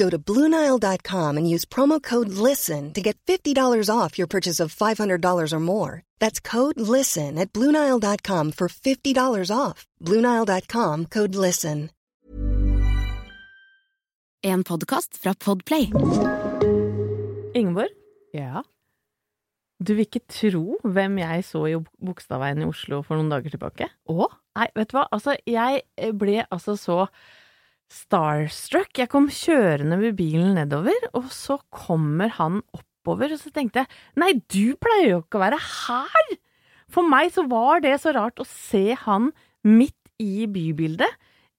Go to BlueNile.com and use promo code LISTEN to get $50 off your purchase of $500 or more. That's code LISTEN at BlueNile.com for $50 off. BlueNile.com code LISTEN. En podcast fra Podplay. Ingeborg, Ja. du vil ikke tro hvem jeg så i Bogstadveien i Oslo for noen dager tilbake? Å? Nei, vet du hva, altså, jeg ble altså så starstruck. Jeg kom kjørende med bilen nedover, og så kommer han oppover, og så tenkte jeg, nei, du pleier jo ikke å være her! For meg så var det så rart å se han midt i bybildet,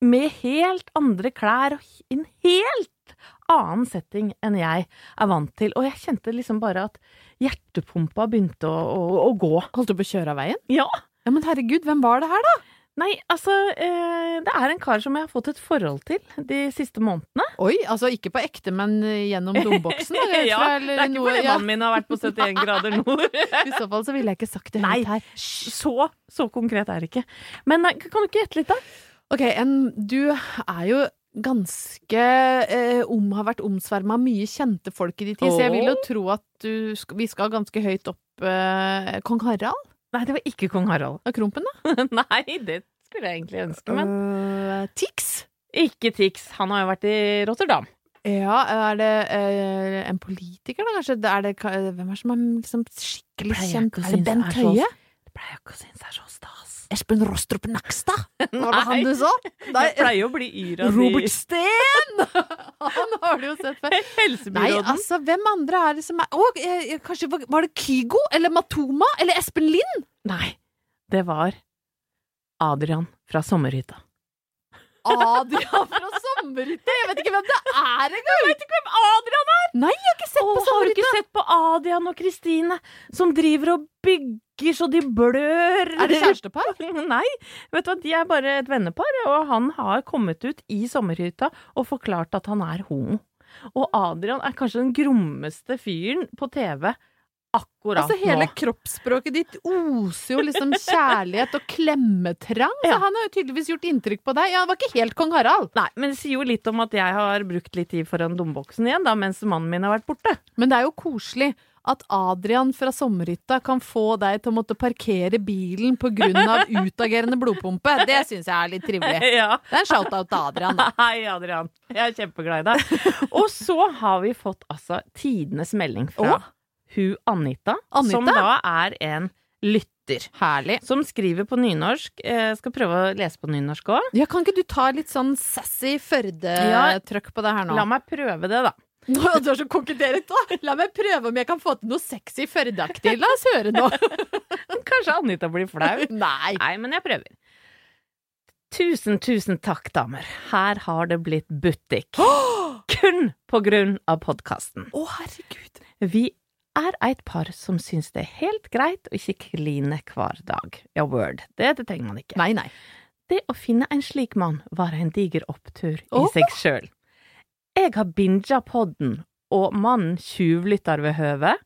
med helt andre klær og en helt annen setting enn jeg er vant til, og jeg kjente liksom bare at hjertepumpa begynte å, å, å gå. Holdt du på å kjøre av veien? Ja! Ja, Men herregud, hvem var det her, da? Nei, altså, eh, det er en kar som jeg har fått et forhold til de siste månedene. Oi, altså ikke på ekte, men eh, gjennom domboksen? ja, det er ikke fordi ja. mannen min har vært på 71 grader nord. I så fall så ville jeg ikke sagt det høyt her. så, så konkret er det ikke. Men kan du ikke gjette litt, da? Ok, en, du er jo ganske eh, om, har vært omsverma av mye kjente folk i din tid, så jeg vil jo tro at du, vi skal ganske høyt opp eh, Kong Harald Nei, det var ikke kong Harald. Krompen, da? nei, det skulle jeg egentlig ønske, men uh, Tix? ikke Tix. Han har jo vært i Rotterdam. Ja, er det uh, en politiker, da, kanskje? Er det, hvem er det som er liksom skikkelig kjent? ikke å Er det Bent Høie? Det pleier jeg ikke å synes er så stas. Espen Rostrup Nakstad? Var det han du så? Nei, Jeg pleier å bli yr av Robert Steen! Han har du jo sett før. Nei, altså, hvem andre er det som er Å, kanskje var- var det Kygo? Eller Matoma? Eller Espen Lind? Nei, det var Adrian fra Sommerhytta. Adrian fra Sommerhytta! Jeg vet ikke hvem det er engang! Jeg vet ikke hvem Adrian er! Nei, jeg har ikke sett Åh, på har du ikke sett på Adrian og Kristine, som driver og bygger så de blør? Er det kjærestepar? Nei, vet du hva, de er bare et vennepar, og han har kommet ut i sommerhytta og forklart at han er homo. Og Adrian er kanskje den grommeste fyren på TV akkurat Altså, hele nå. kroppsspråket ditt oser jo liksom kjærlighet og klemmetrang. Så han har jo tydeligvis gjort inntrykk på deg. Ja, han var ikke helt kong Harald. Nei, men det sier jo litt om at jeg har brukt litt tid foran domboksen igjen, da, mens mannen min har vært borte. Men det er jo koselig at Adrian fra sommerhytta kan få deg til å måtte parkere bilen av utagerende blodpumpe. Det syns jeg er litt trivelig. Ja. Det er en shout-out til Adrian, da. Hei, Adrian. Jeg er kjempeglad i deg. Og så har vi fått altså tidenes melding fra Å? Hun Anita, Anita? som da er en lytter. Herlig. Som skriver på nynorsk. Jeg skal prøve å lese på nynorsk òg. Ja, kan ikke du ta litt sånn sassy Førde-trøkk på det her nå? La meg prøve det, da. Nå, du er så koketterende, da! La meg prøve om jeg kan få til noe sexy Førde-aktig. La oss høre nå. Kanskje Anita blir flau. Nei. Nei, men jeg prøver. Tusen, tusen takk, damer. Her har det blitt butikk. Kun på grunn av podkasten. Å, herregud. Vi er et par som syns det er helt greit å ikke kline hver dag. Ja, word. Det, det trenger man ikke. Nei, nei. Det å finne en slik mann var en diger opptur i oh. seg sjøl. Jeg har binga podden, og mannen tjuvlytter ved høvet.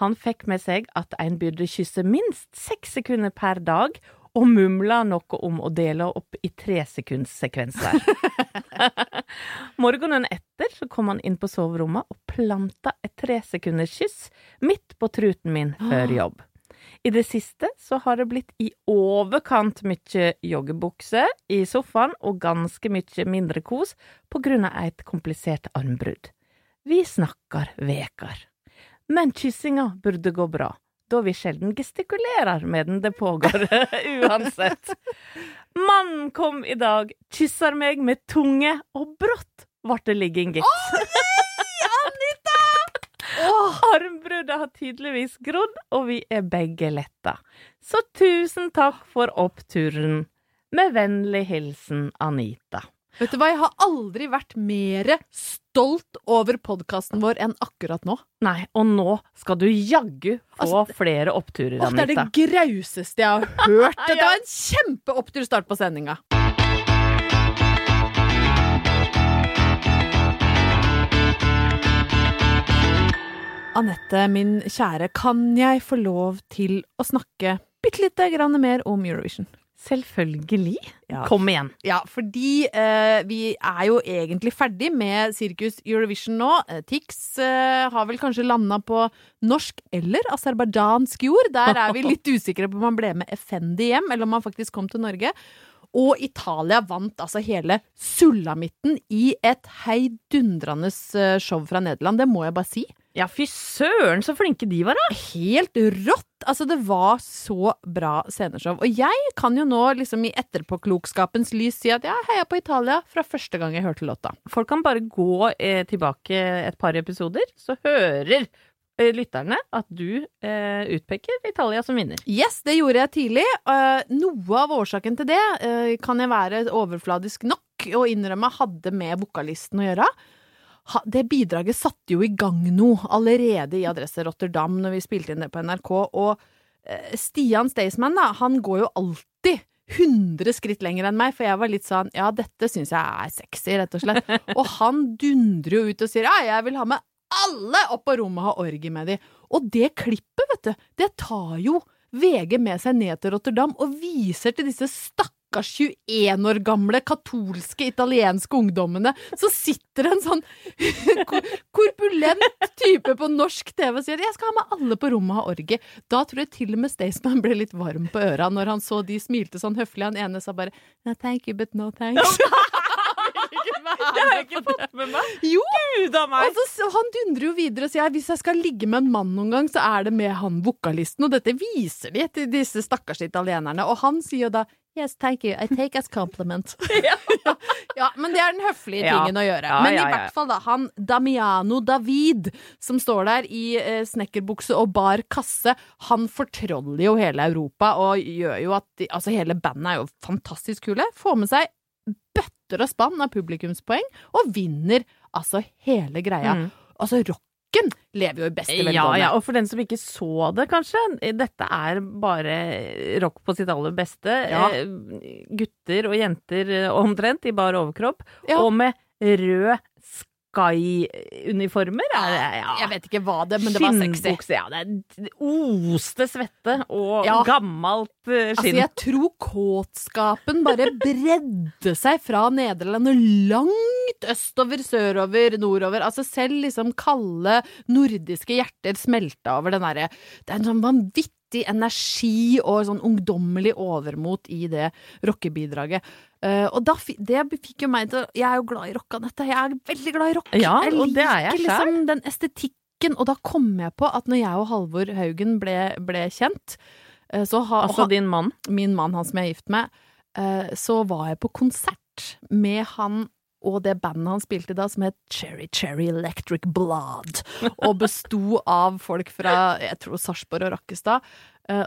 Han fikk med seg at en burde kysse minst seks sekunder per dag, og mumla noe om å dele opp i tresekundssekvenser. Morgenen etter så kom han inn på soverommet og planta et tresekunderskyss midt på truten min før jobb. I det siste så har det blitt i overkant mye joggebukse i sofaen og ganske mye mindre kos på grunn av et komplisert armbrudd. Vi snakkar vekar. Men kyssinga burde gå bra, da vi sjelden gestikulerer medan det pågår uansett. Mannen kom i dag, kysser meg med tunge, og brått ble det ligging, gitt. Armbruddet har tydeligvis grodd, og vi er begge letta. Så tusen takk for oppturen. Med vennlig hilsen Anita. Vet du hva, jeg har aldri vært mer stolt over podkasten vår enn akkurat nå. Nei, og nå skal du jaggu få Altså, flere oppturer, Anita. det er det grauseste jeg har hørt. Dette var en kjempeopptur start på sendinga. Anette, min kjære, kan jeg få lov til å snakke bitte lite grann mer om Eurovision? Selvfølgelig. Ja. Kom igjen. Ja, fordi eh, vi er jo egentlig ferdig med Sirkus Eurovision nå. Eh, Tix eh, har vel kanskje landa på norsk eller aserbajdsjansk jord. Der er vi litt usikre på om han ble med Effendi hjem, eller om han faktisk kom til Norge. Og Italia vant altså hele sulamitten i et heidundrende eh, show fra Nederland. Det må jeg bare si. Ja, fy søren, så flinke de var, da. Helt rått! Altså, det var så bra sceneshow. Og jeg kan jo nå liksom i etterpåklokskapens lys si at jeg heia på Italia fra første gang jeg hørte låta. Folk kan bare gå eh, tilbake et par episoder, så hører eh, lytterne at du eh, utpeker Italia som vinner. Yes, det gjorde jeg tidlig. Uh, noe av årsaken til det uh, kan jeg være overfladisk nok å innrømme hadde med vokalisten å gjøre. Det bidraget satte jo i gang noe allerede i Adresse Rotterdam når vi spilte inn det på NRK, og eh, Stian Staysman, da, han går jo alltid 100 skritt lenger enn meg, for jeg var litt sånn ja, dette syns jeg er sexy, rett og slett. Og han dundrer jo ut og sier ja, jeg vil ha med alle opp på rommet og ha orgie med de. Og det klippet, vet du, det tar jo VG med seg ned til Rotterdam og viser til disse stakkars 21 år gamle katolske italienske ungdommene. Så sitter en sånn korpulent type på norsk TV og sier 'jeg skal ha med alle på rommet og ha orgie'. Da tror jeg til og med Staysman ble litt varm på øra når han så de smilte sånn høflig. Han ene sa bare 'no thank you, but no thanks'. Det har jeg ikke fått med meg! Jo! Gud av meg! Og så, så han dundrer jo videre og sier hvis jeg skal ligge med en mann noen gang, så er det med han vokalisten. Og dette viser de til disse stakkars italienerne. Og han sier jo da Yes, thank you. I take as compliment. ja. ja, men det er den høflige Ja. tingen å gjøre. Ja, men ja, i hvert fall, da. Han Damiano David, som står der i eh, snekkerbukse og bar kasse, han fortroller jo hele Europa og gjør jo at de, Altså, hele bandet er jo fantastisk kule. Får med seg bøtter og spann av publikumspoeng, og vinner altså hele greia. Mm. Altså, rocken lever jo i beste Ja, velgående. ja, og for den som ikke så det, kanskje. Dette er bare rock på sitt aller beste. Ja. Eh, Gutter og jenter eh, omtrent i bar overkropp, Ja. og med rød Sky-uniformer. Er ja. Jeg vet ikke hva det men det var sexy. Ja. Det oste svette og Ja. gammelt skinn. Altså, jeg tror kåtskapen bare bredde seg fra Nederland og langt østover, sørover, nordover. Altså selv liksom kalde nordiske hjerter smelta over den derre Det er en sånn vanvittig energi og sånn ungdommelig overmot i det rockebidraget. Eh, og da, fi- det fikk jo meg til Jeg er jo glad i rock, Anette. Jeg er veldig glad i rock. Ja, jeg og det er jeg liker liksom den estetikken. Og da kom jeg på at når jeg og Halvor Haugen ble, ble kjent, eh, så ha, Altså din mann. min mann, han som jeg er gift med, Uh, så var jeg på konsert med han og det bandet han spilte da, som het Cherry Cherry Electric Blood, og besto av folk fra jeg tror Sarpsborg og Rakkestad.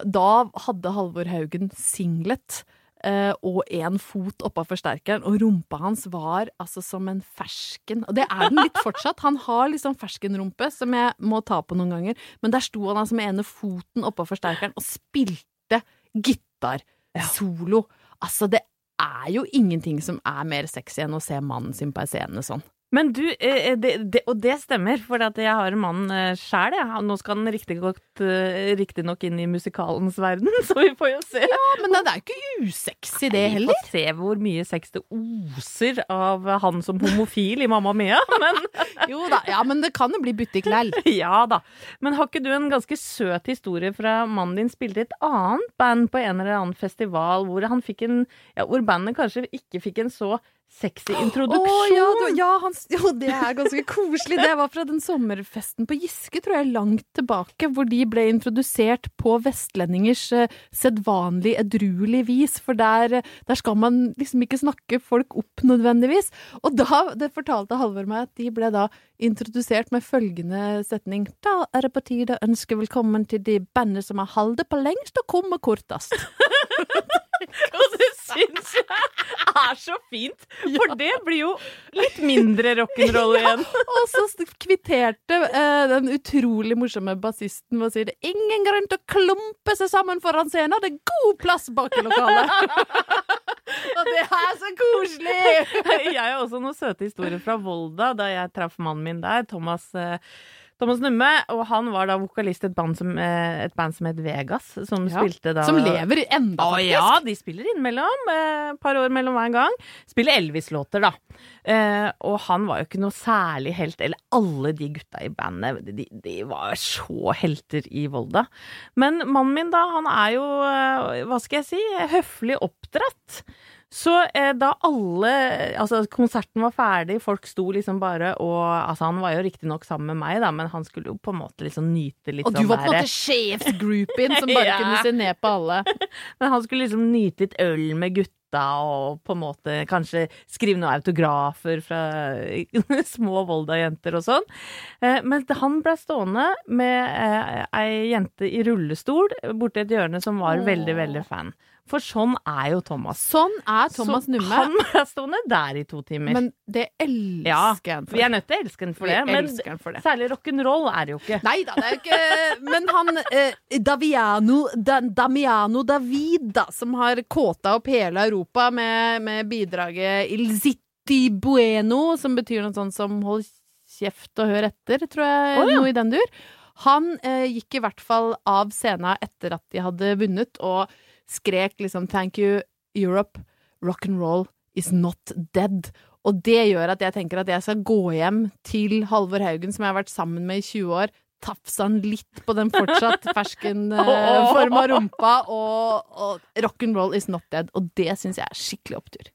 Da hadde Halvor Haugen singlet eh, og én fot oppå forsterkeren, og rumpa hans var altså som en fersken. Og det er den litt fortsatt. Han har liksom ferskenrumpe som jeg må ta på noen ganger, men der sto han altså med ene foten oppå forsterkeren og spilte gitar. Solo. Altså, det er jo ingenting som er mer sexy enn å se mannen sin på en scene sånn. Men du, eh, det, det, og det stemmer, for jeg har en mann eh, sjæl, jeg. Nå skal han riktignok riktig inn i musikalens verden, så vi får jo se. Ja, men det er jo ikke usexy, det heller. Vi får se hvor mye sex det oser av han som homofil i Mamma Mia. Men Jo da, ja, men det kan jo bli butikk lell. ja da. Men har ikke du en ganske søt historie fra mannen din spilte i et annet band på en eller annen festival, hvor han fikk en Ja, hvor bandet kanskje ikke fikk en så sexy introduksjon? Å, ja, ja, han, jo, det er ganske koselig. Det var fra den sommerfesten på Giske, tror jeg, langt tilbake, hvor de ble introdusert på vestlendingers eh, sedvanlig edruelig vis. For der, der skal man liksom ikke snakke folk opp nødvendigvis. Og da det fortalte Halvor meg at de ble da introdusert med følgende setning. Da er det på tide å ønske velkommen til de bandet som har holdt på lengst og kommet kortest. Og det syns jeg er så fint, for det blir jo litt mindre rock'n'roll igjen. Og så kvitterte eh, den utrolig morsomme bassisten med å si det er ingen grunn til å klumpe seg sammen foran scenen, det er god plass bak i lokalet. og det er så koselig! Jeg har også noen søte historier fra Volda, da jeg traff mannen min der, Thomas. eh, Thomas Numme, og han var da vokalist i et band som, eh, et band som het Vegas, som Ja, spilte da Som lever enda, Å faktisk. ja, de spiller innimellom. Et par år mellom hver gang. Spiller Elvis-låter, da. Eh, og han var jo ikke noe særlig helt, eller alle de gutta i bandet, de, de var så helter i Volda. Men mannen min, da, han er jo, eh, hva skal jeg si, høflig oppdratt. Så eh, da alle Altså, konserten var ferdig, folk sto liksom bare og Altså, han var jo riktignok sammen med meg, da, men han skulle jo på en måte liksom nyte litt Og du var på en måte sjefsgroupien som bare Ja. kunne se ned på alle. Men han skulle liksom nyte litt øl med gutta og på en måte kanskje skrive noen autografer fra små Volda-jenter og sånn. Eh, Men han ble stående med eh, ei jente i rullestol borti et hjørne som var veldig, veldig fan. For sånn er jo Thomas. Sånn er Thomas Så Numme. Han er stående der i to timer. Men det elsker ja, han for. vi er nødt til å elske han for Vi det. Men han for det. særlig rock'n'roll er det jo ikke. Nei da, det er jo ikke Men han eh, Daviano da, Damiano David, da, som har kåta opp hele Europa med, med bidraget Il Zitti Bueno, som betyr noe sånt som hold kjeft og hør etter, tror jeg. Oh, ja. Noe i den dur. Han eh, gikk i hvert fall av scenen etter at de hadde vunnet, og skrek liksom 'Thank you, Europe. Rock'n'roll is not dead'. Og det gjør at jeg tenker at jeg skal gå hjem til Halvor Haugen, som jeg har vært sammen med i 20 år, tafse han litt på den fortsatt ferskenforma rumpa, og, og rock'n'roll is not dead. Og det syns jeg er skikkelig opptur.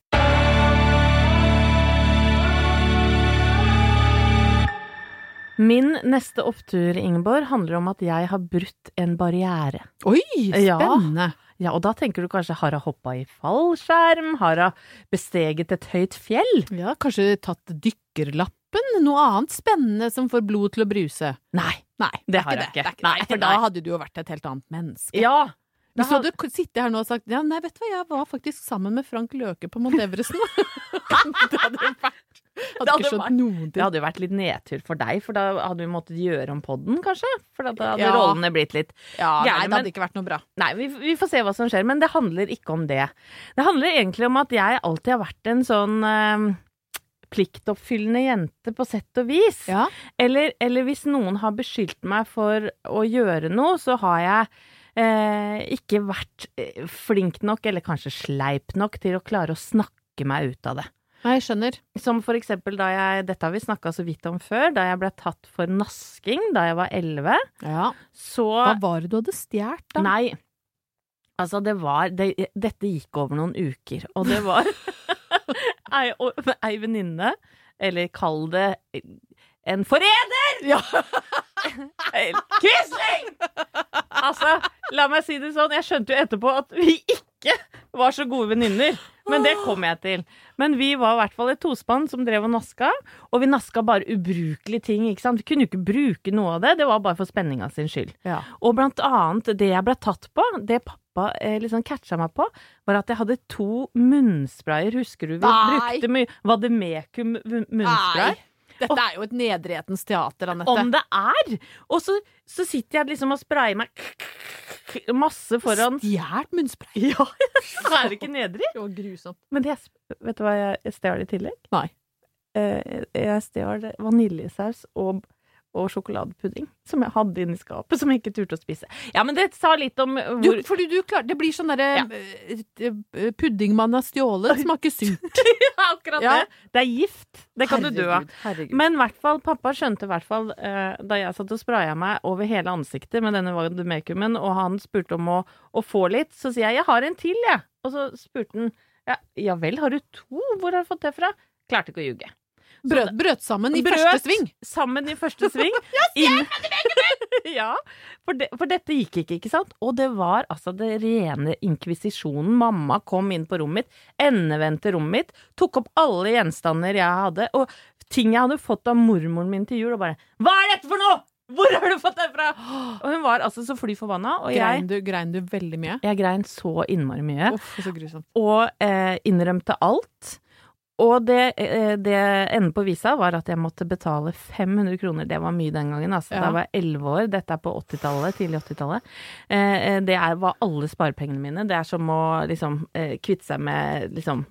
Min neste opptur, Ingeborg, handler om at jeg har brutt en barriere. Oi, spennende! Ja, og da tenker du kanskje har hun hoppa i fallskjerm? Har hun besteget et høyt fjell? Ja, kanskje tatt dykkerlappen? Noe annet spennende som får blod til å bruse? Nei. Nei, Det det har jeg ikke. Det ikke Nei. For da hadde du jo vært et helt annet menneske. Ja. Hvis du hadde sittet her nå og sagt ja, nei, vet du hva, jeg var faktisk sammen med Frank Løke på Mount Everest nå. det hadde vært Hadde hadde ikke skjønt vært- noen Det hadde jo vært litt nedtur for deg, for da hadde vi måttet gjøre om podden, kanskje? For da hadde Ja. rollene blitt litt Ja, nei, det hadde ikke vært noe bra. Nei, vi, vi får se hva som skjer, men det handler ikke om det. Det handler egentlig om at jeg alltid har vært en sånn øh, pliktoppfyllende jente på sett og vis. Ja. Eller, eller hvis noen har beskyldt meg for å gjøre noe, så har jeg eh, ikke vært eh, flink nok, eller kanskje sleip nok, til å klare å snakke meg ut av det. Nei, jeg skjønner. Som for eksempel da jeg, dette har vi snakka så vidt om før, da jeg ble tatt for nasking da jeg var elleve. Ja. Så Hva var det du hadde stjålet, da? Nei. Altså, det var det, Dette gikk over noen uker, og det var ei, ei venninne, eller kall det en forræder! Ja. Quisling! Altså, la meg si det sånn, jeg skjønte jo etterpå at vi ikke var så gode venninner. Men det kom jeg til. Men vi var i hvert fall et tospann som drev og naska, og vi naska bare ubrukelige ting. ikke sant? Vi kunne jo ikke bruke noe av det, det var bare for spenninga sin skyld. Ja. Og blant annet det jeg ble tatt på, det pappa eh, liksom catcha meg på, var at jeg hadde to munnsprayer. Husker du vi Nei. brukte mye Vademecum mun- munnspray? Nei. Dette er jo et nedretens teater, Anette. Om det er! Og så, så sitter jeg liksom og sprayer meg masse foran Stjålet munnspray? Ja, er det ikke nedrig? Det var grusomt. Men det, vet du hva jeg stjal i tillegg? Nei. eh, jeg stjal vaniljesaus og, og sjokoladepudding som jeg hadde inni skapet, som jeg ikke turte å spise. Ja, men det sa litt om Du, fordi du klarer Det blir sånn derre Ja. eh, eh, pudding man har stjålet, smaker surt. Akkurat Ja. det. Det er gift. Det kan du dø av. Herregud, herregud. Men i hvert fall, pappa skjønte i hvert fall eh, da jeg satt og spraya meg over hele ansiktet med denne vademecumen, og han spurte om å, å få litt, så sier jeg 'jeg har en til', jeg. Og så spurte han ja, 'ja vel, har du to? Hvor har du fått det fra?' Klarte ikke å ljuge. Brøt, brøt sammen i Brøt første sving. Sammen i første sving. inn- ja, for, de, for dette gikk ikke, ikke sant? Og det var altså det rene inkvisisjonen. Mamma kom inn på rommet mitt, endevendte rommet mitt, tok opp alle gjenstander jeg hadde, og ting jeg hadde fått av mormoren min til jul, og bare 'Hva er dette for noe?! Hvor har du fått det fra?!' Og hun var altså så fly forbanna, og Grein jeg, du, grein du veldig mye? jeg grein så innmari mye Uff, så grusomt. og eh, innrømte alt. Og det, eh, det enden på visa var at jeg måtte betale 500 kroner. Det var mye den gangen. Altså. Ja. Da var jeg 11 år. Dette er på 80-tallet, tidlig 80-tallet. Eh, eh, det var alle sparepengene mine. Det er som å liksom kvitte seg med liksom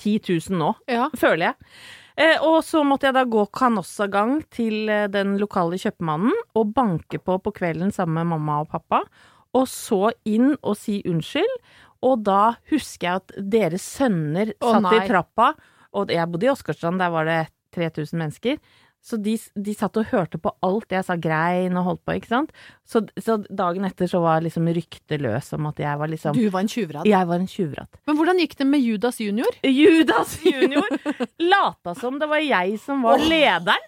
10 000 nå, Ja. føler jeg. Og så måtte jeg da gå kanossagang til den lokale kjøpmannen og banke på på kvelden sammen med mamma og pappa. Og så inn og si unnskyld. Og da husker jeg at deres sønner Å, satt nei. i trappa, og jeg bodde i Åsgårdstrand, der var det 3000 mennesker. Så de, de satt og hørte på alt jeg sa, grein og holdt på, ikke sant. Så, så dagen etter så var liksom ryktet løs om at jeg var liksom Du var en tjuvradd. Jeg var en tjuvratt. Men hvordan gikk det med Judas junior? Judas junior lata som det var jeg som var lederen,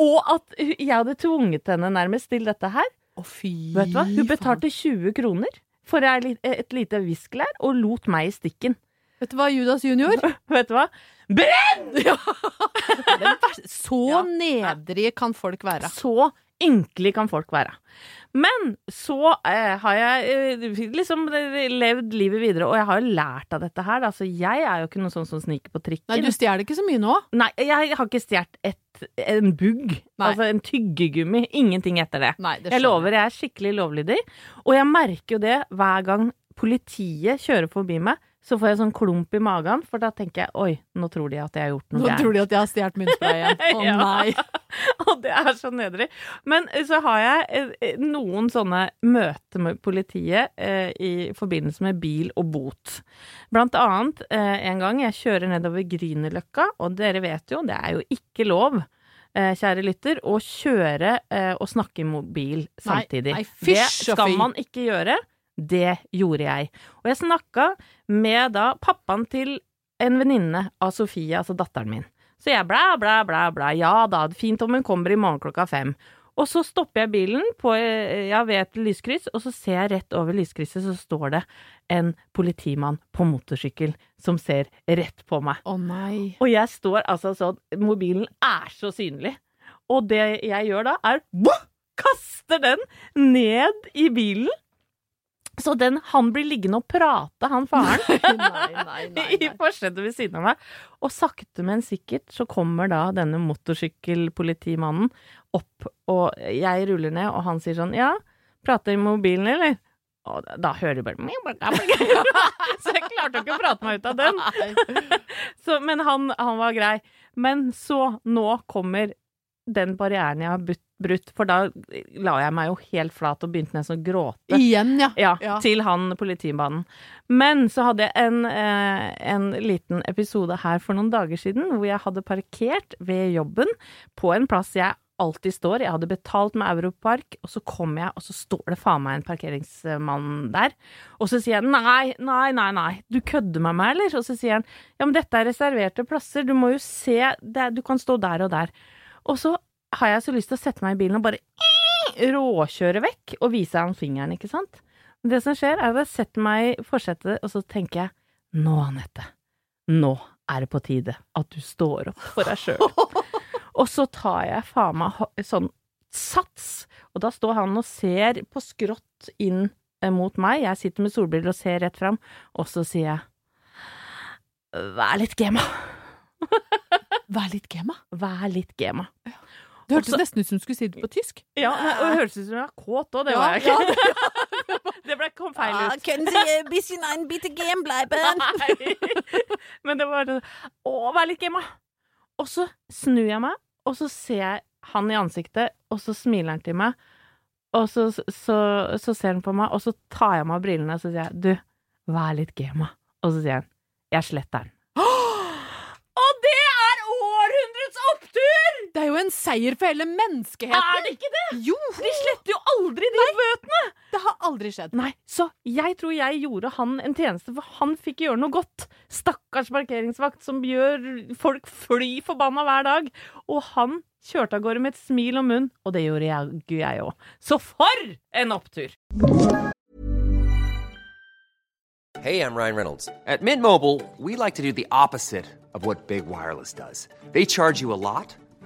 og at jeg hadde tvunget henne nærmest til dette her. Å, fy Vet du hva? Hun betalte 20 kroner for ei et lite viskelær og lot meg i stikken. Vet du hva, Judas junior? Vet du hva? Brenn! Ja. Så Ja. nedrige kan folk være. Så enkle kan folk være. Men så eh, har jeg eh, liksom levd livet videre, og jeg har jo lært av dette her. da. Så jeg er jo ikke noe sånn som sniker på trikken. Nei, du stjeler ikke så mye nå. Nei, jeg har ikke stjålet et- en bugg. Altså en tyggegummi. Ingenting etter det. Nei, det Jeg lover, jeg er skikkelig lovlydig. Og jeg merker jo det hver gang politiet kjører forbi meg, så får jeg sånn klump i magen, for da tenker jeg oi, nå tror de at jeg har gjort noe Nå gærent. tror de at jeg har stjålet myntsprayen. Å Ja. nei. Og det er så nedrig. Men så har jeg eh, eh, noen sånne møter med politiet eh, i forbindelse med bil og bot. Blant annet eh, en gang jeg kjører nedover Grünerløkka, og dere vet jo, det er jo ikke lov. eh, Kjære lytter, å kjøre eh, og snakke i mobil samtidig. nei, det fysj det skal man ikke gjøre. Det gjorde jeg. Og jeg snakka med da pappaen til en venninne av Sofie, altså datteren min. Så jeg blæ, blæ, blæ, blæ. Ja da, fint om hun kommer i morgen klokka fem. Og så stopper jeg bilen på, ja, ved et lyskryss, og så ser jeg rett over lyskrysset, så står det en politimann på motorsykkel som ser rett på meg. Å nei. Og jeg står altså sånn, mobilen er så synlig. Og det jeg gjør da, er kaster den ned i bilen. Så den, han blir liggende og prate, han faren. Nei, nei, nei, I forsetet ved siden av meg. Og sakte, men sikkert så kommer da denne motorsykkelpolitimannen opp, og jeg ruller ned, og han sier sånn Ja, prater i mobilen, eller? Og da, hører du bare Så jeg klarte ikke å prate meg ut av den. Så, men han, han var grei. Men så, nå kommer den barrieren jeg har brutt, brutt, for da la jeg meg jo helt flat og begynte nesten å gråte. Igjen, ja. Ja, Ja. til han politimannen. Men så hadde jeg en, eh, en liten episode her for noen dager siden hvor jeg hadde parkert ved jobben på en plass jeg alltid står. Jeg hadde betalt med Europark, og så kommer jeg, og så står det faen meg en parkeringsmann der. Og så sier jeg nei, nei, nei, nei, du kødder med meg, eller? Og så sier han ja, men dette er reserverte plasser, du må jo se, du kan stå der og der. Og så har jeg så lyst til å sette meg i bilen og bare råkjøre vekk og vise han fingeren, ikke sant? Men det som skjer, er at jeg setter meg i forsetet, og så tenker jeg nå, Anette, nå er det på tide at du står opp for deg sjøl. og så tar jeg faen meg sånn sats, og da står han og ser på skrått inn eh, mot meg. Jeg sitter med solbriller og ser rett fram, og så sier jeg vær litt gema. Vær litt gema. Vær litt gema. Det hørtes Også- nesten ut som du skulle si det på tysk. Ja, og det hørtes ut som jeg var kåt òg, det Ja, var jeg ikke. det ble, kom feil ut. Können Sie ein bisschen ein bitte gem bleiben? Nei. Men det var Å, vær litt gema. Og så snur jeg meg, og så ser jeg han i ansiktet, og så smiler han til meg. Og så, så, så ser han på meg, og så tar jeg av meg brillene, og så sier jeg du, vær litt gema. Og så sier han jeg sletter den. Og det er århundrets opptur! Det er jo en seier for hele menneskeheten! Er det ikke det? Jo! De sletter jo aldri de bøtene! Det har aldri skjedd. Nei, så jeg tror jeg gjorde han en tjeneste, for han fikk gjøre noe godt. Stakkars parkeringsvakt som gjør folk fly forbanna hver dag. Og han kjørte av gårde med et smil om munn, og det gjorde jaggu jeg òg. Så for en opptur! Hey, I'm Ryan Reynolds. At Mint Mobile, we like to do the opposite of what Big Wireless does. They charge you a lot,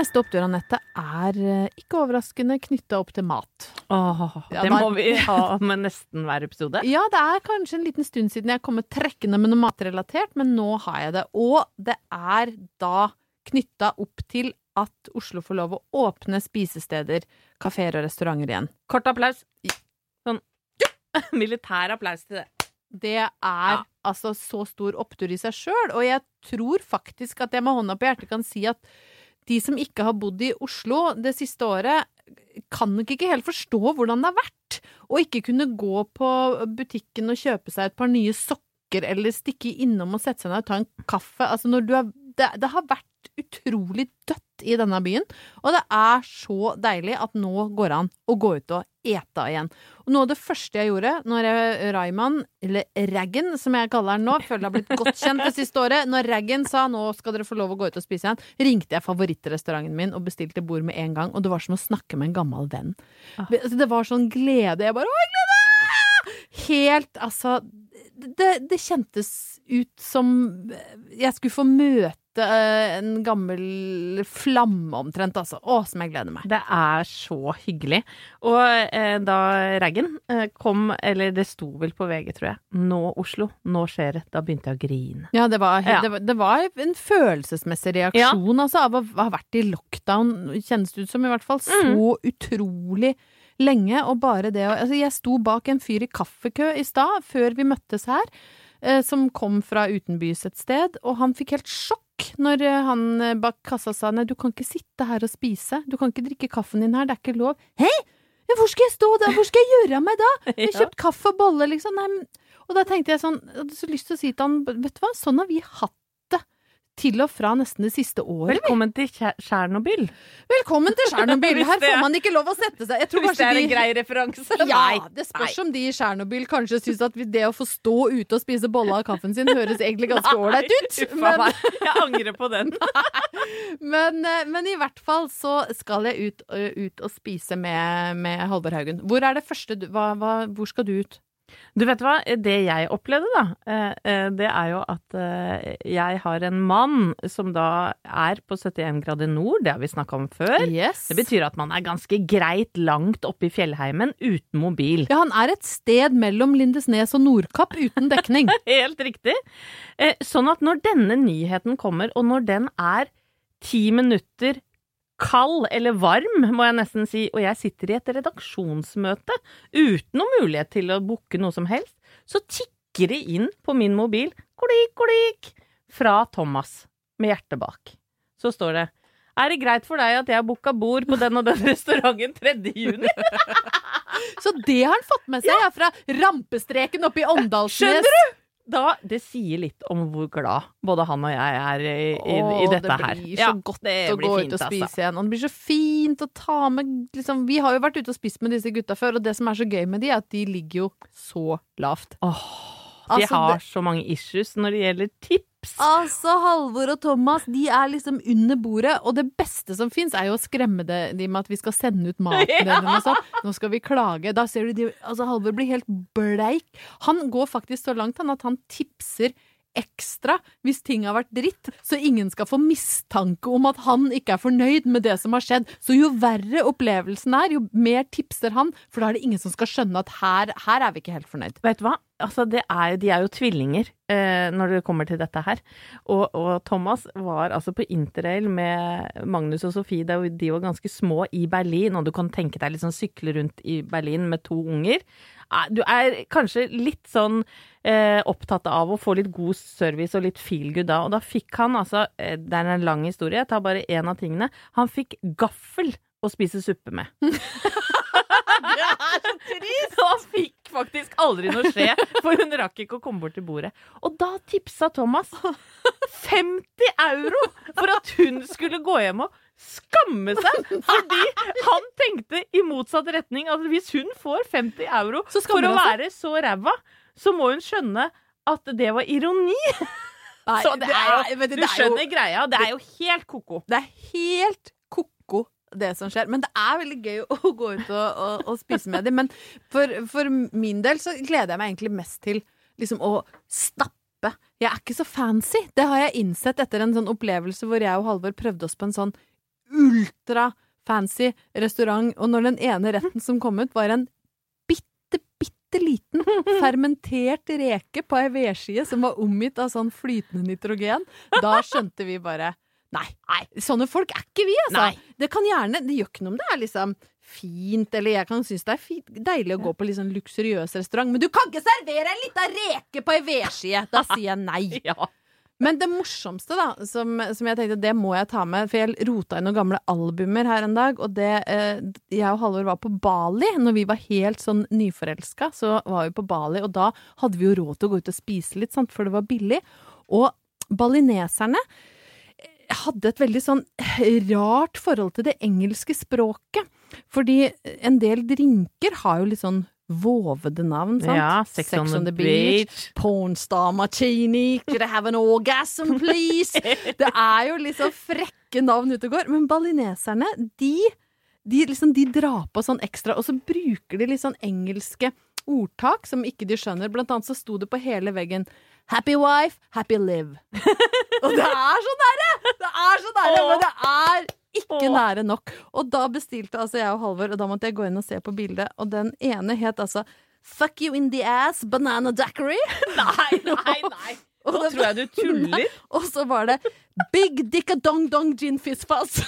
Neste opptur, Anette, er eh, ikke overraskende knytta opp til mat. Åh, Ja, det må vi ha med nesten hver episode. Ja, det er kanskje en liten stund siden jeg kom trekkende med noe matrelatert, men nå har jeg det. Og det er da knytta opp til at Oslo får lov å åpne spisesteder, kafeer og restauranter igjen. Kort applaus. Sånn militær applaus til det. Det er altså så stor opptur i seg sjøl, og jeg tror faktisk at jeg med hånda på hjertet kan si at de som ikke har bodd i Oslo det siste året, kan nok ikke helt forstå hvordan det har vært å ikke kunne gå på butikken og kjøpe seg et par nye sokker, eller stikke innom og sette seg ned og ta en kaffe. Altså når du er det, det har vært utrolig dødt i denne byen, og det er så deilig at nå går det an å gå ut og ete igjen. Og noe av det første jeg gjorde når jeg, Rayman, eller Raggen som jeg kaller han nå, føler det har blitt godt kjent det siste året, når Raggen sa nå skal dere få lov å gå ut og spise igjen, ringte jeg favorittrestauranten min og bestilte bord med en gang, og det var som å snakke med en gammel venn. Ah. Det var sånn glede. Jeg bare Å, jeg gleder! Helt, altså det, det kjentes ut som jeg skulle få møte eh, en gammel flamme omtrent, altså. Å, som jeg gleder meg. Det er så hyggelig. Og eh, da Raggen eh, kom, eller det sto vel på VG, tror jeg, 'Nå Oslo, nå skjer det', da begynte jeg å grine. Ja, det var, Ja. Det, var, det var en følelsesmessig reaksjon altså, av å ha vært i lockdown, kjennes det ut som, i hvert fall. Så utrolig lenge. Og bare det å altså, Jeg sto bak en fyr i kaffekø i stad, før vi møttes her, eh, som kom fra utenbys et sted, og han fikk helt sjokk når eh, han eh, bak kassa sa nei, du kan ikke sitte her og spise, du kan ikke drikke kaffen din her, det er ikke lov. Hei! Men hvor skal jeg stå da? Hvor skal jeg gjøre av meg da? Jeg har kjøpt kaffe og bolle, liksom. Nei, men og da tenkte jeg sånn, jeg hadde så lyst til å si til han, vet du hva, sånn har vi hatt til og fra nesten det siste året. Velkommen til Tsjernobyl. Velkommen til Tsjernobyl! Her får man ikke lov å sette seg. Hvis det er de en grei referanse. ja, det spørs om de i Tsjernobyl kanskje syns at det å få stå ute og spise bolle av kaffen sin høres egentlig ganske ålreit ut. Men. Jeg angrer på den. men, eh, men i hvert fall så skal jeg ut, ut og spise med, med Halvor Haugen. Hvor er det første du hva, hva, Hvor skal du ut? Du vet hva, det jeg opplevde da, eh, eh, det er jo at eh, jeg har en mann som da er på 71 grader nord, det har vi snakka om før. Yes. Det betyr at man er ganske greit langt oppe i fjellheimen uten mobil. Ja, han er et sted mellom Lindesnes og Nordkapp uten dekning. Helt riktig. Sånn at når denne nyheten kommer, og når den er ti minutter kald, eller varm, må jeg nesten si, og jeg sitter i et redaksjonsmøte uten noen mulighet til å booke noe som helst, så tikker det inn på min mobil, klikk, klikk, fra Thomas, med hjertet bak. Så står det er det greit for deg at jeg har booka bord på den og den restauranten 3. juni? Så det har han fått med seg, ja, fra rampestreken oppe i Åndalsnes. Skjønner du? Da, det sier litt om hvor glad både han og jeg er i, i, i dette her. Det blir så godt å gå ut og spise altså. igjen. Og det blir så fint å ta med liksom, Vi har jo vært ute og spist med disse gutta før, og det som er så gøy med de, er at de ligger jo så lavt. Åh, de Altså, har så mange issues når det gjelder tips. Altså, Halvor og Thomas de er liksom under bordet, og det beste som fins, er jo å skremme dem de med at vi skal sende ut maten Ja. deres. Nå skal vi klage. Da ser du de, altså Halvor blir helt bleik. Han går faktisk så langt han, at han tipser ekstra hvis ting har vært dritt, så ingen skal få mistanke om at han ikke er fornøyd med det som har skjedd. Så jo verre opplevelsen er, jo mer tipser han, for da er det ingen som skal skjønne at her, her er vi ikke helt fornøyd. Vet du hva? Altså, er, de er jo tvillinger eh, når det kommer til dette her. Og, og Thomas var altså på interrail med Magnus og Sofie da de var ganske små i Berlin, og du kan tenke deg liksom sykle rundt i Berlin med to unger. Eh, Du er kanskje litt sånn eh, opptatt av å få litt god service og litt feel good da, og da fikk han altså eh, Det er en lang historie, jeg tar bare én av tingene. Han fikk gaffel å spise suppe med. det er så trist! Og fikk faktisk aldri noe skje, for hun rakk ikke å komme bort til bordet. Og da tipsa Thomas 50 euro for at hun skulle gå hjem og skamme seg! Fordi han tenkte i motsatt retning at hvis hun får 50 euro for å være så ræva, så må hun skjønne at det var ironi. Nei, Så det er jo, du det er jo- skjønner greia. Det er jo helt ko-ko. Det er helt det som skjer. Men det er veldig gøy å gå ut og, og, og spise med dem. Men for, for min del så gleder jeg meg egentlig mest til liksom å stappe. Jeg er ikke så fancy. Det har jeg innsett etter en sånn opplevelse hvor jeg og Halvor prøvde oss på en sånn ultra-fancy restaurant, og når den ene retten som kom ut, var en bitte, bitte liten fermentert reke på ei vedskie som var omgitt av sånn flytende nitrogen, da skjønte vi bare Nei, sånne folk er ikke vi, altså. Nei. Det kan gjerne, det gjør ikke noe om det er liksom fint, eller jeg kan synes det er fint, deilig å gå på litt sånn luksuriøs restaurant, men du kan ikke servere en lita reke på ei vedskje! Da sier jeg nei. Ja. Men det morsomste, da, som, som jeg tenkte det må jeg ta med, for jeg rota i noen gamle albumer her en dag, og det eh, Jeg og Halvor var på Bali når vi var helt sånn nyforelska, så var vi på Bali, og da hadde vi jo råd til å gå ut og spise litt, sant, for det var billig. Og balineserne hadde et veldig sånn rart forhold til det engelske språket. Fordi en del drinker har jo litt sånn vovede navn, sant? Ja, Sex, on, the, beach. Pornstar martini, could I have an orgasm, please? Det er jo liksom frekke navn ute og går. Men balineserne, de, de, liksom, de drar på sånn ekstra, og så bruker de litt sånn engelske ordtak som ikke de skjønner. Blant annet så sto det på hele veggen Happy wife, happy live. og det er så nære! Det er så nære, men det er ikke Åh. nære nok. Og da bestilte altså jeg og Halvor, og da måtte jeg gå inn og se på bildet, og den ene het altså Fuck you in the ass, banana daiquiri. Nei, nei, nei. Nå det- tror jeg du tuller. Og så var det Big Dicka Dong Dong Gin Fizz Fuzz.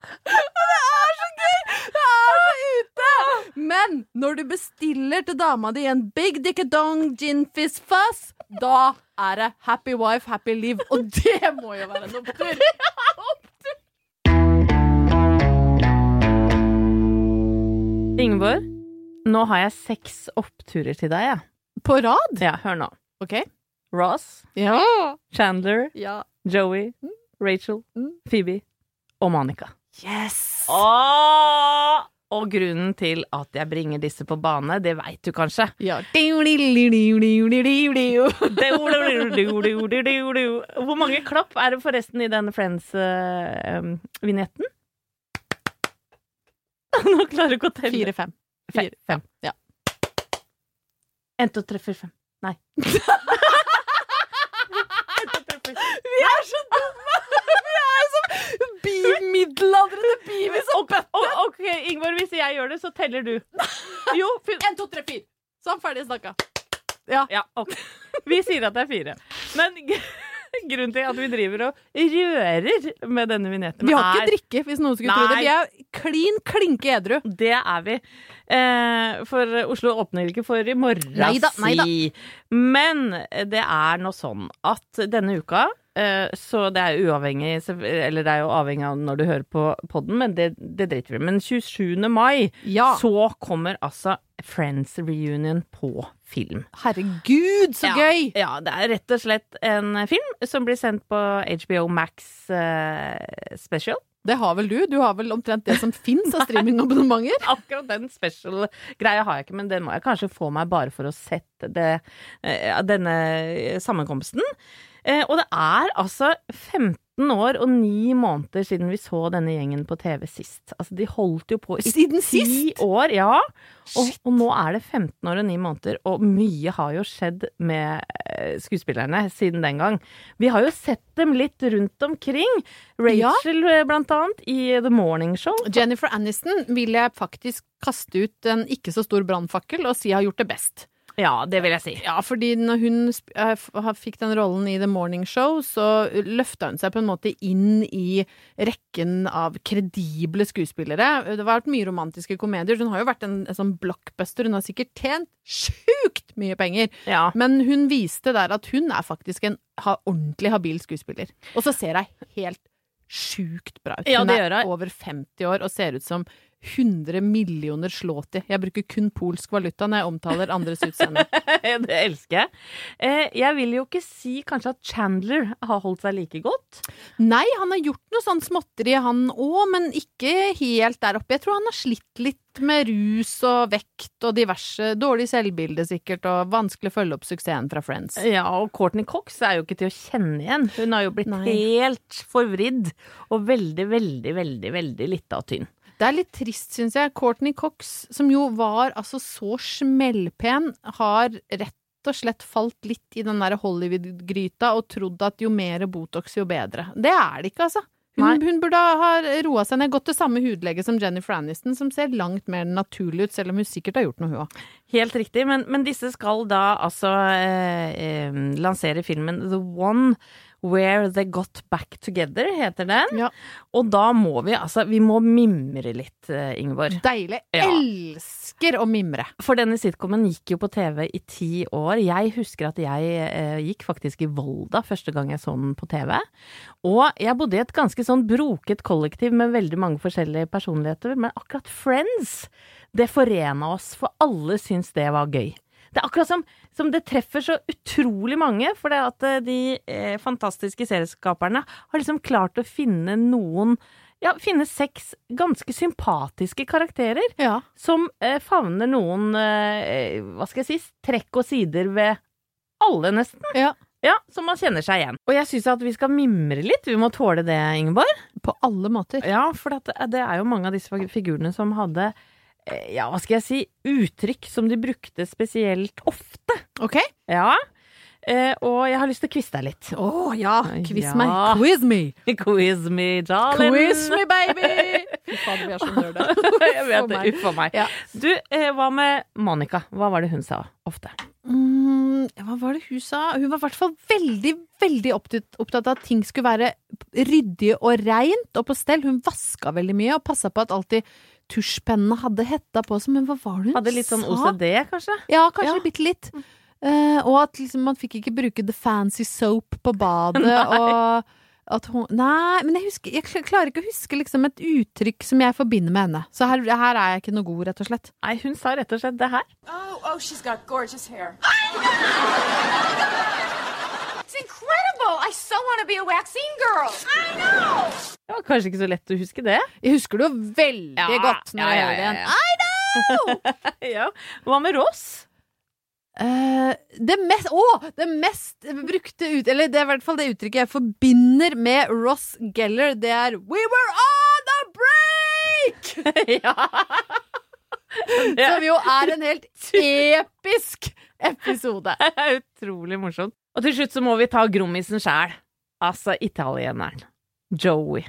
Det er så gøy! Det er ute! Men når du bestiller til dama di en Big dickadong Gin Fizz Fuzz, da er det Happy Wife, Happy Live. Og det må jo være en opptur! Ingeborg, nå har jeg seks oppturer til deg, jeg. På rad? Ja, hør nå. OK? Ross, Ja. Chandler, ja. Joey, Rachel, Mm. Phoebe og Monica. Yes! Åh! Og grunnen til at jeg bringer disse på bane, det veit du kanskje. Ja. Hvor mange klapp er det forresten i denne Friends-vinjetten? Nå klarer du ikke å telle. Fire-fem. Fem. Fem. Ja. En, to, tre, fire, fem. Nei. middelaldrende babies og bøtte. ok, Ingvar, hvis jeg gjør det, så teller du. Jo, En, to, tre, fire. Sånn, ferdig snakka. Ja, ok. Vi sier at det er fire. Men grunnen til at vi driver og rører med denne vignetten Vi har er ikke drikke, hvis noen skulle tro det. Vi er klin klinke edru. Det er vi. Eh, for Oslo åpner ikke for i morgen, si. Men det er nå sånn at denne uka så det er uavhengig Eller det er jo avhengig av når du hører på podden, men det, det driter vi i. Men 27. mai Ja. så kommer altså Friends reunion på film. Herregud, så ja, gøy! Ja, det er rett og slett en film som blir sendt på HBO Max eh, Special. Det har vel du? Du har vel omtrent det som fins av streamingabonnementer? Akkurat den special-greia har jeg ikke, men den må jeg kanskje få meg bare for å sette det, eh, denne sammenkomsten. Eh, og det er altså 15 år og 9 måneder siden vi så denne gjengen på TV sist. Altså, de holdt jo på i Siden 10 sist? år, ja. Og, og nå er det 15 år og 9 måneder, og mye har jo skjedd med eh, skuespillerne siden den gang. Vi har jo sett dem litt rundt omkring. Rachel, ja. blant annet, i The Morning Show. Jennifer Aniston vil jeg faktisk kaste ut en ikke så stor brannfakkel og si har gjort det best. Ja, det vil jeg si. Ja, fordi når hun eh, fikk den rollen i The Morning Show, så løfta hun seg på en måte inn i rekken av kredible skuespillere. Det har vært mye romantiske komedier. Hun har jo vært en, en sånn blockbuster. Hun har sikkert tjent sjukt mye penger. Ja. Men hun viste der at hun er faktisk en ha, ordentlig habil skuespiller. Og så ser hun helt sjukt bra ut. Ja, hun det er over 50 år og ser ut som 100 millioner slåti. Jeg bruker kun polsk valuta når jeg omtaler andres utseende. det elsker jeg. Eh, jeg vil jo ikke si kanskje at Chandler har holdt seg like godt. Nei, han har gjort noe sånn småtteri, han òg, men ikke helt der oppe. Jeg tror han har slitt litt med rus og vekt og diverse. Dårlig selvbilde sikkert, og vanskelig å følge opp suksessen fra Friends. Ja, og Courtney Cox er jo ikke til å kjenne igjen. Hun har jo blitt Nei. helt forvridd og veldig, veldig, veldig, veldig lita og tynn. Det er litt trist, syns jeg. Courtney Cox, som jo var altså så smellpen, har rett og slett falt litt i den der Hollywood-gryta og trodd at jo mer Botox, jo bedre. Det er det ikke, altså. Hun, hun burde ha roa seg ned. Gått til samme hudlege som Jennifer Aniston, som ser langt mer naturlig ut, selv om hun sikkert har gjort noe, hun òg. Helt riktig, men, men disse skal da altså eh, eh, lansere filmen The One Where They Got Back Together, heter den. Ja. Og da må vi altså Vi må mimre litt, eh, Ingeborg. Deilig. Ja. Elsker å mimre. For denne sitcomen gikk jo på TV i ti år. Jeg husker at jeg eh, gikk faktisk i Volda første gang jeg så den på TV. Og jeg bodde i et ganske sånn broket kollektiv med veldig mange forskjellige personligheter, men akkurat Friends, det forena oss, for alle syns det var gøy. Det er akkurat som, som det treffer så utrolig mange, for det at eh, de eh, fantastiske serieskaperne har liksom klart å finne noen ja, finne seks ganske sympatiske karakterer Ja. som eh, favner noen eh, hva skal jeg si, trekk og sider ved alle, nesten. Ja. Ja, som man kjenner seg igjen. Og jeg syns at vi skal mimre litt. Vi må tåle det, Ingeborg. På alle måter. Ja, for at det- det er jo mange av disse figurene som hadde ja, hva skal jeg si, uttrykk som de brukte spesielt ofte. Ok? Ja. Eh, og jeg har lyst til å kviste deg litt. Å ja. Quiz Ja. meg. Quiz me. Quiz me, darling. Quiz me, baby! Fy fader, vi er så nerde. jeg vet det. Uff a meg. Ja. Du, eh, hva med Monica? Hva var det hun sa ofte? Mm, hva var det hun sa? Hun var i hvert fall veldig, veldig opptatt, opptatt av at ting skulle være ryddig og reint og på stell. Hun vaska veldig mye og passa på at alltid tusjpennene hadde hetta på seg. Men hva var det hun sa? Hadde litt sånn? OCD, kanskje? Ja, kanskje Ja. bitte litt. Uh, og at liksom, man fikk ikke bruke the fancy soap på badet. og at hun Nei, men jeg, husker, jeg klarer ikke å huske liksom et uttrykk som jeg forbinder med henne. Så her, her er jeg ikke noe god, rett og slett. Nei, hun sa rett og slett det her. Oh, oh, she's got gorgeous hair. I so wanna be a waxing girl. I know! Det var kanskje ikke så lett å huske det. Jeg husker det jo veldig Ja, godt når ja, jeg ja, hører det igjen. I know! ja. Hva med Ross? Uh, det mest Å! det mest brukte ut... Eller det er i hvert fall det uttrykket jeg forbinder med Ross Geller. Det er We were on the break! ja. Som jo er en helt episk episode. Utrolig morsomt. Og til slutt så må vi ta grommisen sjæl. Altså italieneren. Joey.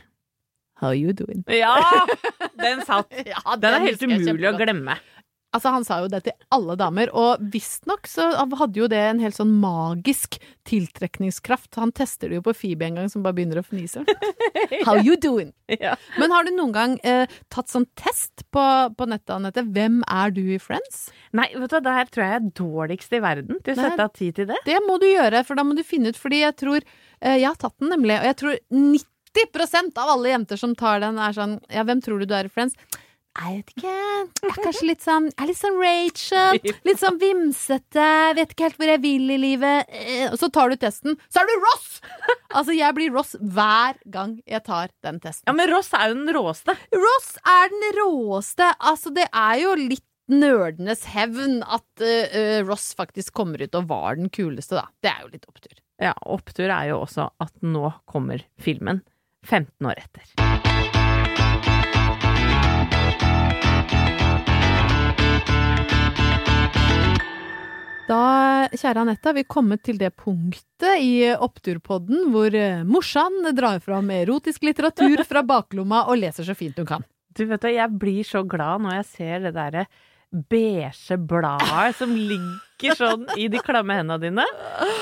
How you doing? Ja! Den satt. Ja, Den er helt umulig å glemme. Altså, han sa jo det til alle damer, og visstnok så hadde jo det en helt sånn magisk tiltrekningskraft. Han tester det jo på Phoebe en gang, som bare begynner å fnise. How you doing? Ja. Men har du noen gang eh, tatt sånn test på, på nettet, Anette? Hvem er du i Friends? Nei, vet du hva, det her tror jeg er dårligst i verden til å sette av tid til det. Det må du gjøre, for da må du finne ut, fordi jeg tror eh, Jeg har tatt den nemlig, og jeg tror 90% av alle jenter som tar den, er sånn Ja, hvem tror du du er i Friends? Jeg vet ikke. Jeg er kanskje litt sånn Jeg er litt sånn Rachel. Litt sånn vimsete. Vet ikke helt hvor jeg vil i livet. Eh, Og så tar du testen, så er du Ross! Altså, jeg blir Ross hver gang jeg tar den testen. Ja, men Ross er jo den råeste. Ross er den råeste. Altså, det er jo litt nerdenes hevn at eh, Ross faktisk kommer ut og var den kuleste, da. Det er jo litt opptur. Ja, opptur er jo også at nå kommer filmen 15 år etter. Da, kjære Anette, har vi kommet til det punktet i Oppturpodden hvor eh, morsan drar fram erotisk litteratur fra baklomma og leser så fint hun kan. Du vet det, jeg blir så glad når jeg ser det derre beige bladet som ligger sånn i de klamme hendene dine,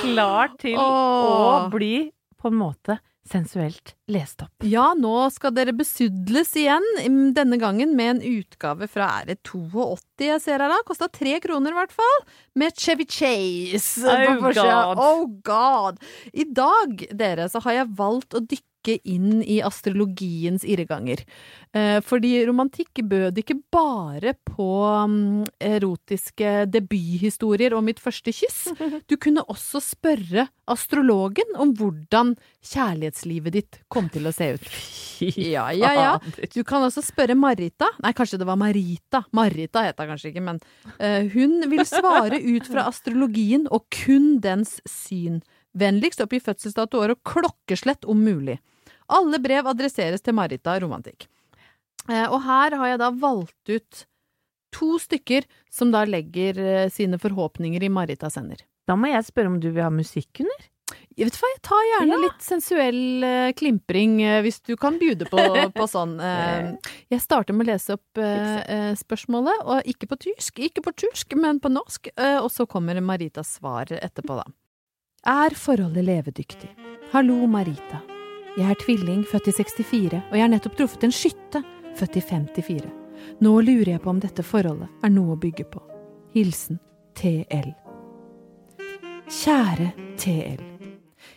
klar til å bli på en måte sensuelt lest opp. Ja, nå skal dere besudles igjen, mm, denne gangen med en utgave fra er det 82 jeg ser her da, kosta tre kroner i hvert fall, med Chevy Chase Oh. God. Oh god! I dag, dere, så har jeg valgt å dykke inn i astrologiens irreganger. Eh, fordi romantikk bød ikke bare på mm, erotiske debuthistorier og mitt første kyss. Du kunne også spørre astrologen om hvordan kjærlighetslivet ditt kom til å se ut. Ja, ja, ja. Du kan også spørre Marita. Nei, kanskje det var Marita. Marita het hun kanskje ikke, men eh, hun vil svare ut fra astrologien og kun dens syn. Vennligst oppgi fødselsdato, år og klokkeslett om mulig. Alle brev adresseres til Marita Romantikk. Eh, og her har jeg da valgt ut to stykker som da legger eh, sine forhåpninger i Maritas sender. Da må jeg spørre om du vil ha musikk under? Jeg vet hva, jeg tar gjerne Ja. litt sensuell eh, klimpring hvis du kan bjude på, på sånn. Jeg starter med å lese opp spørsmålet, og ikke på tysk, ikke på tysk, men på norsk, og så kommer Maritas svar etterpå, da. Er forholdet levedyktig? Hallo, Marita. Jeg er tvilling, født i 64, og jeg har nettopp truffet en skytte, født i 54. Nå lurer jeg på om dette forholdet er noe å bygge på. Hilsen TL. Kjære TL.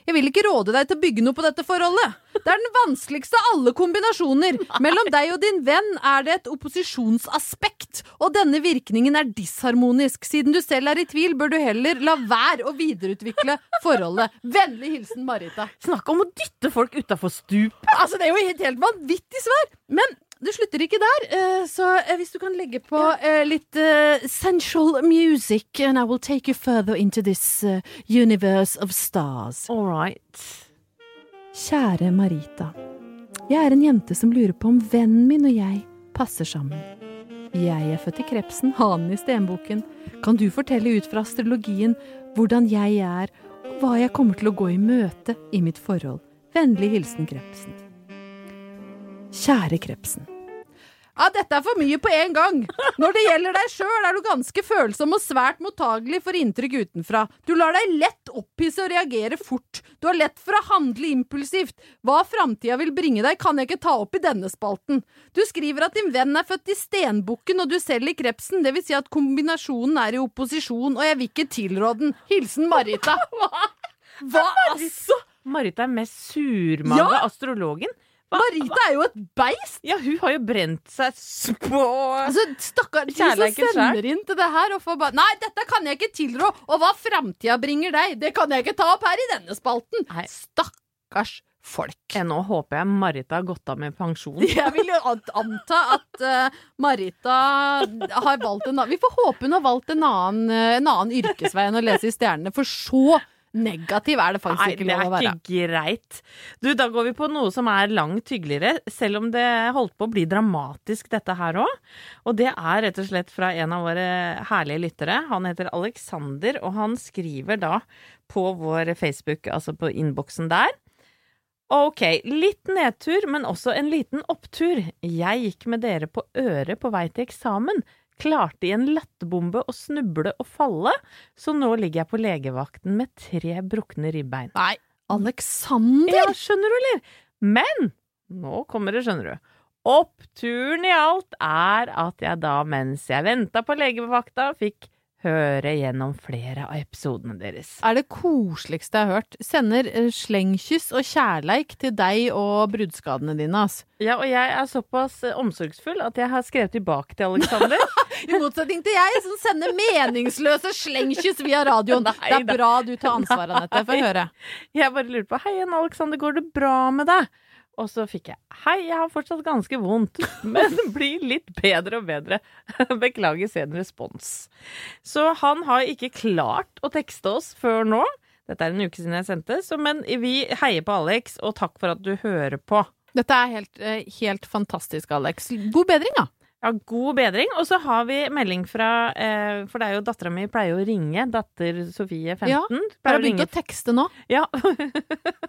Jeg vil ikke råde deg til å bygge noe på dette forholdet. Det er den vanskeligste av alle kombinasjoner. Mellom deg og din venn er det et opposisjonsaspekt, og denne virkningen er disharmonisk. Siden du selv er i tvil, bør du heller la være å videreutvikle forholdet. Vennlig hilsen Marita. Snakk om å dytte folk utafor stupet! Altså, det er jo helt, helt vanvittig svar! Men det slutter ikke der, eh, så eh, hvis du kan legge på eh, litt sensual music, and I will take you further into this universe of stars. All right. Kjære Marita. Jeg er en jente som lurer på om vennen min og jeg passer sammen. Jeg er født i krepsen, hanen i stenboken. Kan du fortelle ut fra astrologien hvordan jeg er, og hva jeg kommer til å gå i møte i mitt forhold? Vennlig hilsen Krepsen. Kjære Krepsen. Ja, dette er for mye på en gang. Når det gjelder deg sjøl, er du ganske følsom og svært mottagelig for inntrykk utenfra. Du lar deg lett opphisse og reagere fort. Du har lett for å handle impulsivt. Hva framtida vil bringe deg, kan jeg ikke ta opp i denne spalten. Du skriver at din venn er født i stenbukken og du selv i krepsen, det vil si at kombinasjonen er i opposisjon, og jeg vil ikke tilråde den. Hilsen Marita. Hva altså? Marita er mest surmaga Ja! astrologen. Marita er jo et beist! Ja, hun har jo brent seg på Altså, Stakkar, de som sender inn til det her og får bare Nei, dette kan jeg ikke tilrå! Og hva framtida bringer deg, det kan jeg ikke ta opp her i denne spalten! Nei. Stakkars folk. Jeg Nå håper jeg Marita har gått av med pensjon. Jeg vil jo anta at uh, Marita har valgt en annen Vi får håpe hun har valgt en annen, eh, en annen yrkesvei enn å lese i stjernene, for så Negativ er det faktisk Nei, ikke det lov å er ikke greit. Du, da går vi på noe som er langt hyggeligere, selv om det holdt på å bli dramatisk dette her òg. Og det er rett og slett fra en av våre herlige lyttere. Han heter Alexander, og han skriver da på vår Facebook, altså på innboksen der. Ok, litt nedtur, men også en liten opptur. Jeg gikk med dere på øret på vei til eksamen. Klarte i en lettbombe å snuble og falle, så nå ligger jeg på legevakten med tre brukne ribbein. Nei, Alexander! Ja, skjønner du, eller? Men nå kommer det, skjønner du. Oppturen i alt er at jeg da, mens jeg venta på legevakta, fikk høre gjennom flere av episodene deres. er det koseligste jeg har hørt. Sender eh, slengkyss og kjærleik til deg og bruddskadene dine, ass. Ja, og jeg er såpass eh, omsorgsfull at jeg har skrevet tilbake til Alexander. I motsetning til jeg, som sender meningsløse slengkyss via radioen. Nei det er da. bra du tar ansvar, Anette. Få høre. Jeg bare lurer på Hei igjen, Alexander, går det bra med deg? Og så fikk jeg Hei, jeg har fortsatt ganske vondt, men blir litt bedre og bedre. Beklager sen respons. Så han har ikke klart å tekste oss før nå. Dette er en uke siden jeg sendte, så, men vi heier på Alex, og takk for at du hører på. Dette er helt, eh, helt fantastisk, Alex. God bedring, da. Ja, god bedring. Og så har vi melding fra eh, For det er jo dattera mi pleier å ringe. Datter Sofie 15. Ja, Har begynt å, å tekste nå? Ja.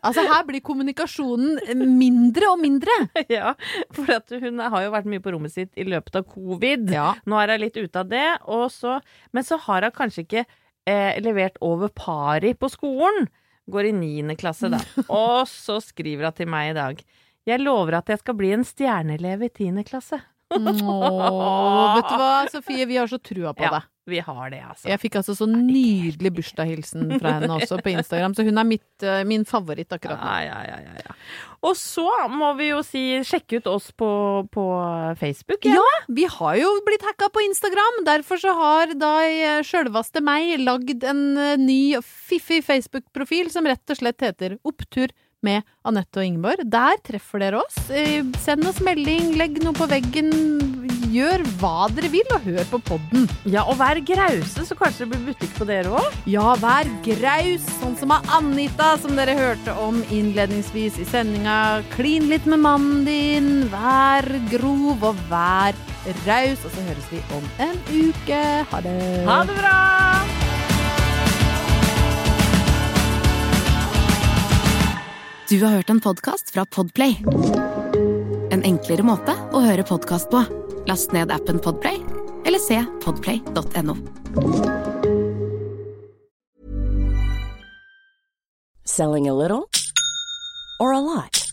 Altså, her blir kommunikasjonen mindre og mindre. ja, for at hun har jo vært mye på rommet sitt i løpet av covid. Ja. Nå er hun litt ute av det, og så, men så har hun kanskje ikke eh, levert over pari på skolen. Går i niende klasse, da. Og så skriver hun til meg i dag. Jeg lover at jeg skal bli en stjerneelev i tiende klasse. Åh, vet du hva, Sofie, vi har så trua på Ja, deg. vi har det, altså. Jeg fikk altså så nydelig bursdagshilsen fra henne også på Instagram, så hun er mitt, eh, min favoritt akkurat nå. Ja, ja, ja, ja. Og så må vi jo si sjekke ut oss på, på Facebook. Ja, vi har jo blitt hacka på Instagram. Derfor så har da eh, sjølvaste meg lagd en eh, ny fiffig Facebook-profil som rett og slett heter Opptur med Anette og Ingeborg. Der treffer dere oss. Eh, Send oss melding, legg noe på veggen. Gjør hva dere vil, og hør på podden. Ja, og vær grause, så kanskje det blir butikk på dere òg. Ja, vær graus, sånn som av Anita, som dere hørte om innledningsvis i sendinga. Klin litt med mannen din, vær grov og vær raus. Og så høres vi om en uke. Ha det. Ha det bra! Du har hørt en podcast fra Podplay. En enklere måte å høre podcast på. Last ned appen Podplay, eller se podplay.no. Selling a little or a lot?